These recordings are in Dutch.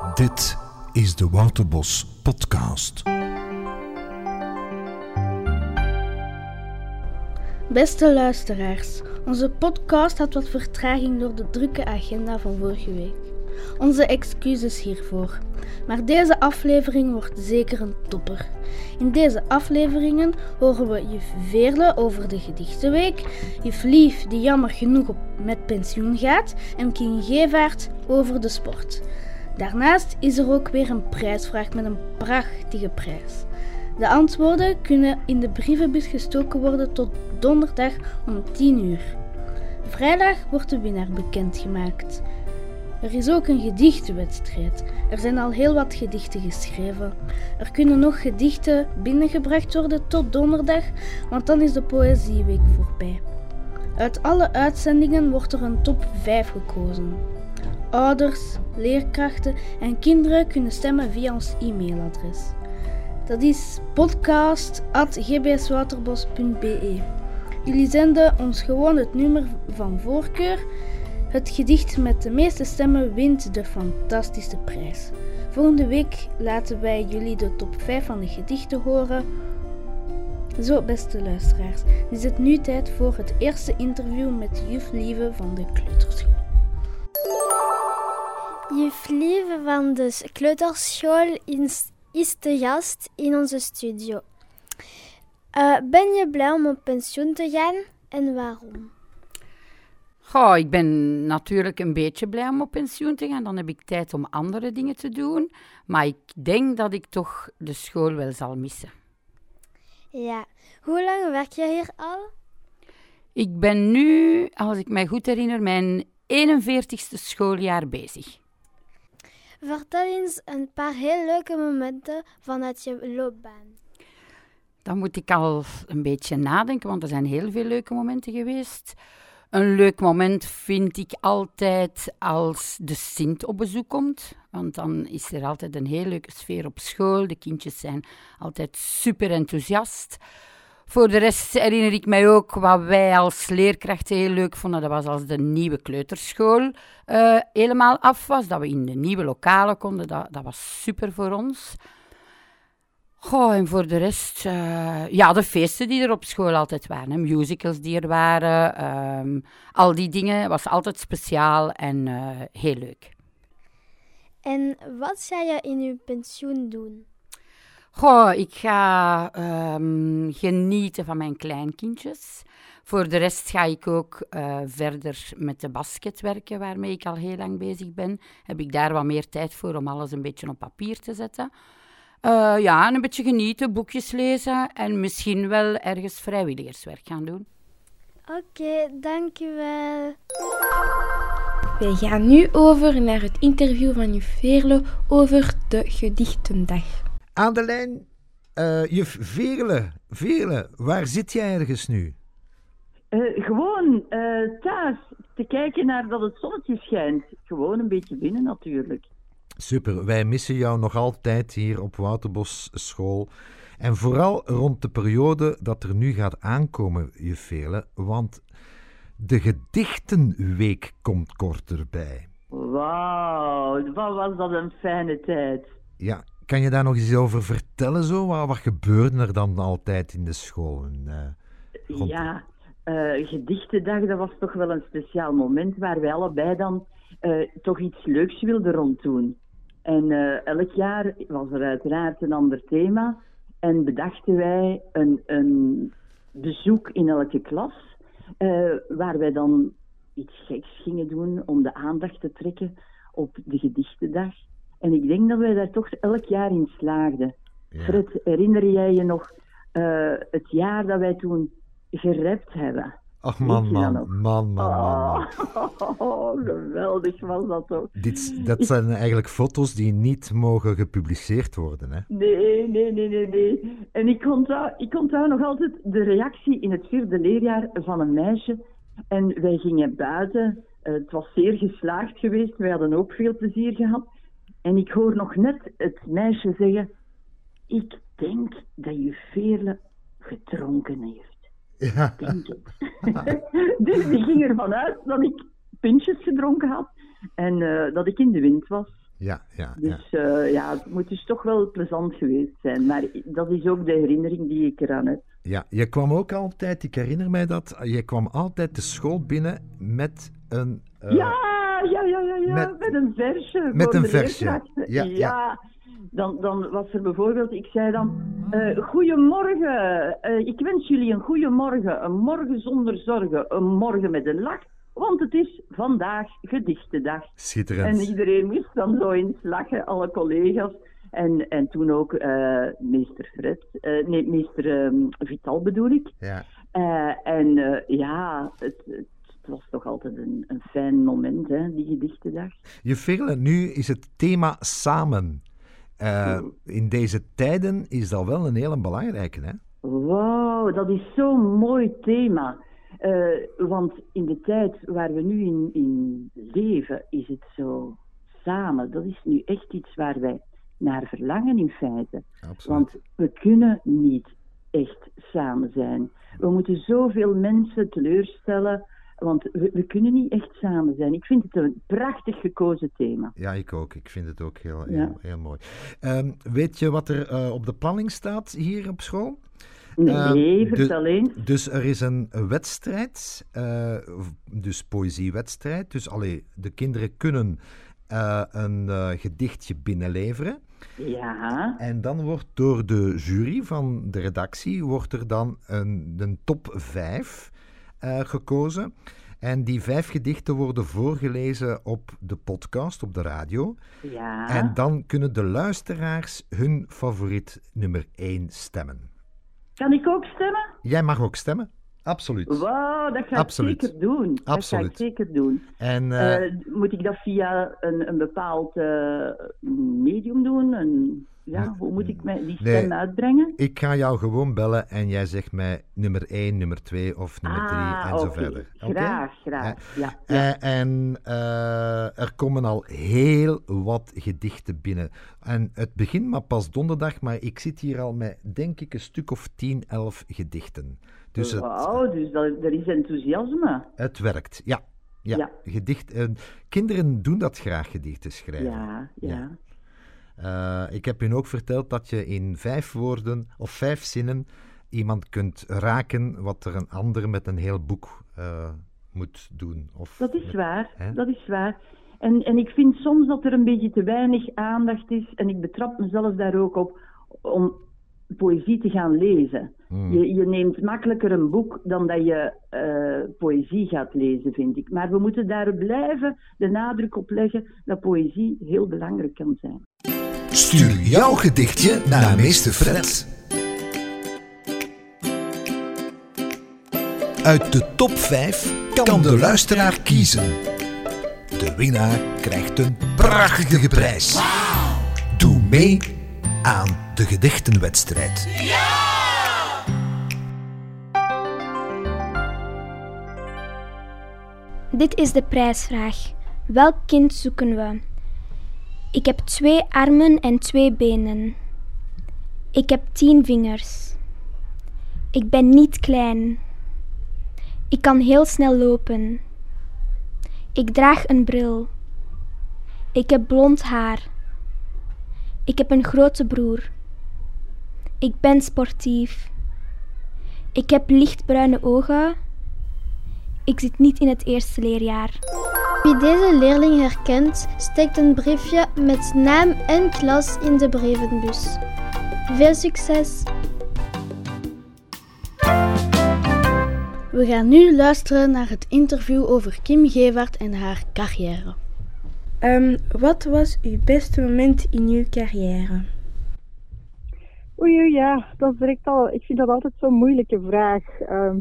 Dit is de Wouterbos Podcast. Beste luisteraars, onze podcast had wat vertraging door de drukke agenda van vorige week. Onze excuses hiervoor. Maar deze aflevering wordt zeker een topper. In deze afleveringen horen we juf Veerle over de gedichtenweek, juf Lief die jammer genoeg op met pensioen gaat en King Gevaert over de sport. Daarnaast is er ook weer een prijsvraag met een prachtige prijs. De antwoorden kunnen in de brievenbus gestoken worden tot donderdag om 10 uur. Vrijdag wordt de winnaar bekendgemaakt. Er is ook een gedichtenwedstrijd. Er zijn al heel wat gedichten geschreven. Er kunnen nog gedichten binnengebracht worden tot donderdag, want dan is de Poëzieweek voorbij. Uit alle uitzendingen wordt er een top 5 gekozen. Ouders, leerkrachten en kinderen kunnen stemmen via ons e-mailadres. Dat is podcast.gbswaterbos.be. Jullie zenden ons gewoon het nummer van voorkeur. Het gedicht met de meeste stemmen wint de fantastische prijs. Volgende week laten wij jullie de top 5 van de gedichten horen. Zo, beste luisteraars, is het nu tijd voor het eerste interview met juf Lieve van de kleuterschool. Juf Lieve van de kleuterschool is, de gast in onze studio. Uh, ben je blij om op pensioen te gaan en waarom? Goh, ik ben natuurlijk een beetje blij om op pensioen te gaan. Dan heb ik tijd om andere dingen te doen. Maar ik denk dat ik toch de school wel zal missen. Ja. Hoe lang werk je hier al? Ik ben nu, als ik mij goed herinner, mijn 41ste schooljaar bezig. Vertel eens een paar heel leuke momenten vanuit je loopbaan. Dan moet ik al een beetje nadenken, want er zijn heel veel leuke momenten geweest. Een leuk moment vind ik altijd als de Sint op bezoek komt. Want dan is er altijd een heel leuke sfeer op school. De kindjes zijn altijd super enthousiast. Voor de rest herinner ik mij ook wat wij als leerkrachten heel leuk vonden. Dat was als de nieuwe kleuterschool uh, helemaal af was. Dat we in de nieuwe lokalen konden. Dat, dat was super voor ons. Goh, en voor de rest, uh, ja, de feesten die er op school altijd waren. Hè. Musicals die er waren. Um, al die dingen was altijd speciaal en uh, heel leuk. En wat ga je in je pensioen doen? Goh, ik ga um, genieten van mijn kleinkindjes. Voor de rest ga ik ook uh, verder met de basket werken, waarmee ik al heel lang bezig ben. Heb ik daar wat meer tijd voor om alles een beetje op papier te zetten. Uh, ja, en een beetje genieten, boekjes lezen en misschien wel ergens vrijwilligerswerk gaan doen. Oké, okay, dankjewel. Wij gaan nu over naar het interview van juf Veerle over de gedichtendag. Aan de lijn, uh, juf Veerle. Veerle, waar zit jij ergens nu? Uh, gewoon thuis, te kijken naar dat het zonnetje schijnt. Gewoon een beetje binnen natuurlijk. Super, wij missen jou nog altijd hier op Wouterbos School. En vooral rond de periode dat er nu gaat aankomen, Vele, want de gedichtenweek komt kort erbij. Wauw, wat was dat een fijne tijd. Ja, kan je daar nog eens over vertellen zo? Wat, gebeurde er dan altijd in de school? Uh, Ja, uh, gedichtendag, dat was toch wel een speciaal moment waar wij allebei dan uh, toch iets leuks wilden ronddoen. En elk jaar was er uiteraard een ander thema. En bedachten wij een, een bezoek in elke klas, waar wij dan iets geks gingen doen om de aandacht te trekken op de gedichtendag. En ik denk dat wij daar toch elk jaar in slaagden. Ja. Fred, herinner jij je nog uh, het jaar dat wij toen gerept hebben? Ach man, man, man, man, man, oh, oh, geweldig was dat toch. Dit, dat zijn eigenlijk foto's die niet mogen gepubliceerd worden, hè? Nee, nee, nee, nee, nee. En ik onthoud, ik onthoud nog altijd de reactie in het vierde leerjaar van een meisje. En wij gingen buiten. Uh, het was zeer geslaagd geweest. Wij hadden ook veel plezier gehad. En ik hoor nog net het meisje zeggen... Ik denk dat je Veerle gedronken heeft. Ja. dus die ging ervan uit dat ik pintjes gedronken had en uh, dat ik in de wind was. Ja, ja, ja. Dus eh, ja, het moet dus toch wel plezant geweest zijn. Maar dat is ook de herinnering die ik eraan heb. Ja, je kwam ook altijd, ik herinner mij dat, je kwam altijd de school binnen met een... eh, ja, ja, ja, ja, ja, met- met, een versje. met voor een de versje. leerkrachten. Ja, ja. Dan, dan was er bijvoorbeeld, ik zei dan, eh goedemorgen, eh, ik wens jullie een goede morgen, een morgen zonder zorgen, een morgen met een lach, want het is vandaag gedichtendag. Schitterend. En iedereen moest dan zo eens lachen, alle collega's. En, en toen ook eh, meester Fred, nee, meester ehm, Vital bedoel ik. Ja. En ja, het, het, was toch altijd een, een fijn moment, hè, die gedichtendag. Je Veerle, nu is het thema samen. Eh, in deze tijden is dat wel een hele belangrijke, hè? Wauw, dat is zo'n mooi thema. Eh, want in de tijd waar we nu in, in leven, is het zo samen. Dat is nu echt iets waar wij naar verlangen in feite. Absoluut. Want we kunnen niet echt samen zijn. We moeten zoveel mensen teleurstellen, want we, we kunnen niet echt samen zijn. Ik vind het een prachtig gekozen thema. Ja, ik ook. Ik vind het ook heel, heel, Ja. heel mooi. Ehm, weet je wat er eh, op de planning staat hier op school? Nee, de- vertel eens. Dus er is een wedstrijd, v- dus poëziewedstrijd. Dus allee, de kinderen kunnen eh, een gedichtje binnenleveren. Ja, En dan wordt door de jury van de redactie wordt er dan een, een top 5 gekozen. En die vijf gedichten worden voorgelezen op de podcast, op de radio. ja. En dan kunnen de luisteraars hun favoriet nummer 1 stemmen. Kan ik ook stemmen? Jij mag ook stemmen. Absoluut. Wauw, dat ga ik zeker doen. Dat ga ik zeker doen. En eh, Eh, moet ik dat via een, een bepaald eh, medium doen? Een, ja, hoe moet ik mij die Nee. stem uitbrengen? ik ga jou gewoon bellen en jij zegt mij nummer 1, nummer 2 of nummer 3 ah, en zo verder. Graag, graag. Ja, ja. Eh, en eh, er komen al heel wat gedichten binnen. En het begint maar pas donderdag, maar ik zit hier al met, denk ik, een stuk of 10, 11 gedichten. Dus het, Wauw, dus dat, er is enthousiasme. het werkt, ja. Ja, Ja. Gedicht, eh, kinderen doen dat graag, gedichten schrijven. Ja, ja. Eh, ik heb hun ook verteld dat je in vijf woorden of vijf zinnen iemand kunt raken wat er een ander met een heel boek eh, moet doen. Of, Dat is waar, Hè? dat is waar. En, en ik vind soms dat er een beetje te weinig aandacht is, en ik betrap mezelf daar ook op, om poëzie te gaan lezen. Hmm. Je, je neemt makkelijker een boek dan dat je eh, poëzie gaat lezen, vind ik. Maar we moeten daar blijven de nadruk op leggen dat poëzie heel belangrijk kan zijn. Stuur jouw gedichtje naar meester Fred. Uit de top 5 kan de luisteraar kiezen. De winnaar krijgt een prachtige prijs. Doe mee aan de gedichtenwedstrijd. Dit is de prijsvraag. Welk kind zoeken we? Ik heb twee armen en twee benen. Ik heb tien vingers. Ik ben niet klein. Ik kan heel snel lopen. Ik draag een bril. Ik heb blond haar. Ik heb een grote broer. Ik ben sportief. Ik heb lichtbruine ogen. Ik zit niet in het eerste leerjaar. Wie deze leerling herkent, steekt een briefje met naam en klas in de brievenbus. Veel succes! We gaan nu luisteren naar het interview over Kim Gevaert en haar carrière. Ehm, wat was uw beste moment in uw carrière? Oei, oei, ja, dat is direct al. Ik vind dat altijd zo'n moeilijke vraag. Ehm,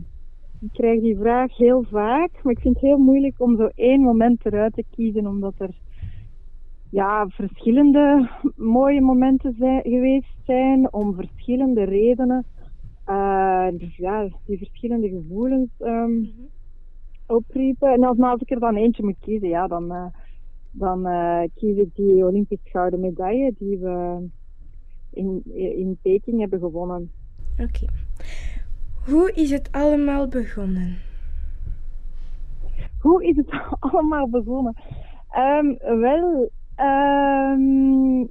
ik krijg die vraag heel vaak, maar ik vind het heel moeilijk om zo één moment eruit te kiezen, omdat er ja, verschillende mooie momenten zijn, geweest zijn, om verschillende redenen. Eh, dus ja, die verschillende gevoelens ehm, opriepen. En als, maar als ik er dan eentje moet kiezen, ja, dan, eh, dan eh, kies ik die Olympisch gouden medaille die we in, in Peking hebben gewonnen. Oké. Hoe is het allemaal begonnen? Hoe is het allemaal begonnen? Ehm, wel, Ehm,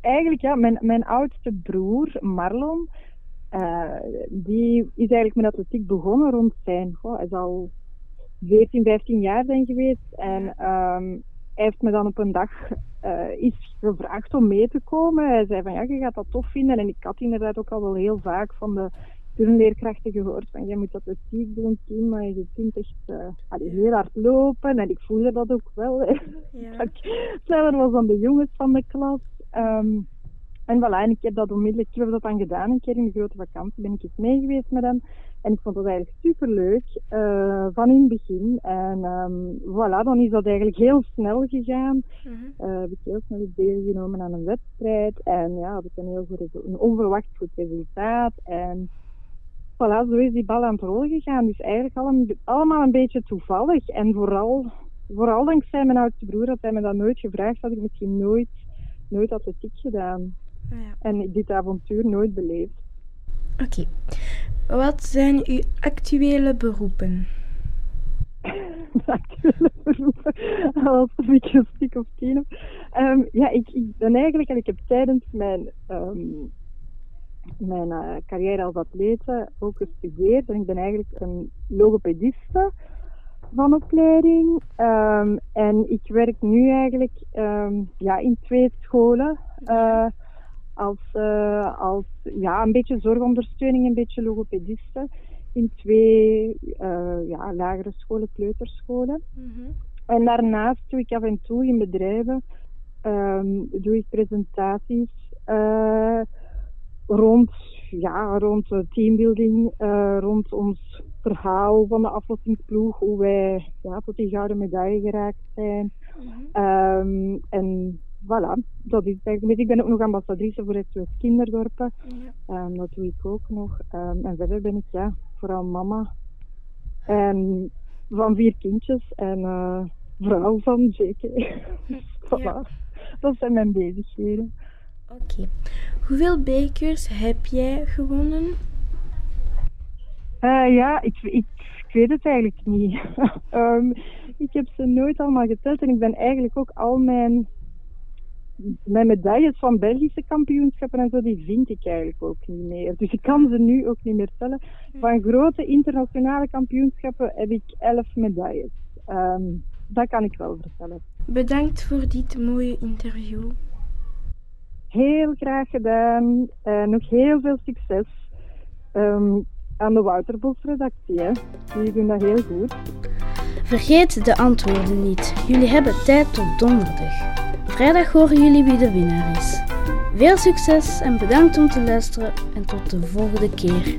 eigenlijk ja, mijn, mijn oudste broer, Marlon, uh, die is eigenlijk met atletiek begonnen rond zijn, goh, hij zal 14, 15 jaar zijn geweest. En um, hij heeft me dan op een dag uh, is gevraagd om mee te komen. Hij zei van ja, je gaat dat tof vinden. En ik had inderdaad ook al wel heel vaak van de turnleerkrachten gehoord van jij moet dat atletiek doen, team, maar je kunt echt uh, heel hard lopen. En ik voelde dat ook wel. Ja. ik was dan de jongens van de klas. Um, en voilà, en ik heb dat onmiddellijk, ik heb dat dan gedaan. Een keer in de grote vakantie ben ik eens mee geweest met hem. En ik vond dat eigenlijk super leuk, uh, van in het begin. En um, voilà, dan is dat eigenlijk heel snel gegaan. Mm-hmm. uh, heb ik heel snel deelgenomen aan een wedstrijd. En ja, had ik een heel goed, een onverwacht goed resultaat. En voilà, zo is die bal aan het rollen gegaan. Dus eigenlijk allemaal, allemaal een beetje toevallig. En vooral, vooral dankzij mijn oudste broer, dat hij me dat nooit gevraagd had, ik misschien nooit, nooit atletiek gedaan. Ah, ja. En dit avontuur nooit beleefd. Oké. Wat zijn uw actuele beroepen? actuele beroepen? Alsof ik een stuk of tien heb. Um, ja, ik, ik, ben eigenlijk... En ik heb tijdens mijn... Um, mijn uh, carrière als atlete ook gestudeerd. En ik ben eigenlijk een logopediste van opleiding. Um, en ik werk nu eigenlijk ja, in twee scholen. Uh, als, uh, als ja, een beetje zorgondersteuning, een beetje logopediste in twee ja, lagere scholen, kleuterscholen. Mm -hmm. En daarnaast doe ik af en toe in bedrijven um, doe ik presentaties rond, ja, rond teambuilding, rond ons verhaal van de aflossingsploeg, hoe wij ja, tot die gouden medaille geraakt zijn. Mm -hmm. um, en voilà, dat is eigenlijk. Ik ben ook nog ambassadrice voor het kinderdorpen. Um, dat doe ik ook nog. Um, en verder ben ik ja, vooral mama. En van vier kindjes en uh, vrouw van JK. voilà. Ja. Dat zijn mijn bezigheden. Oké. Okay. Hoeveel bekers heb jij gewonnen? Uh, ja, ik, ik, ik, weet het eigenlijk niet. um, ik heb ze nooit allemaal geteld en ik ben eigenlijk ook al mijn mijn medailles van Belgische kampioenschappen en zo, die vind ik eigenlijk ook niet meer. Dus ik kan ze nu ook niet meer tellen. Van grote internationale kampioenschappen heb ik elf medailles. Um, dat kan ik wel vertellen. Bedankt voor dit mooie interview. Heel graag gedaan. Uh, nog heel veel succes um, aan de Wouterbos-redactie. Jullie doen dat heel goed. Vergeet de antwoorden niet. Jullie hebben tijd tot donderdag. Vrijdag horen jullie wie de winnaar is. Veel succes en bedankt om te luisteren en tot de volgende keer.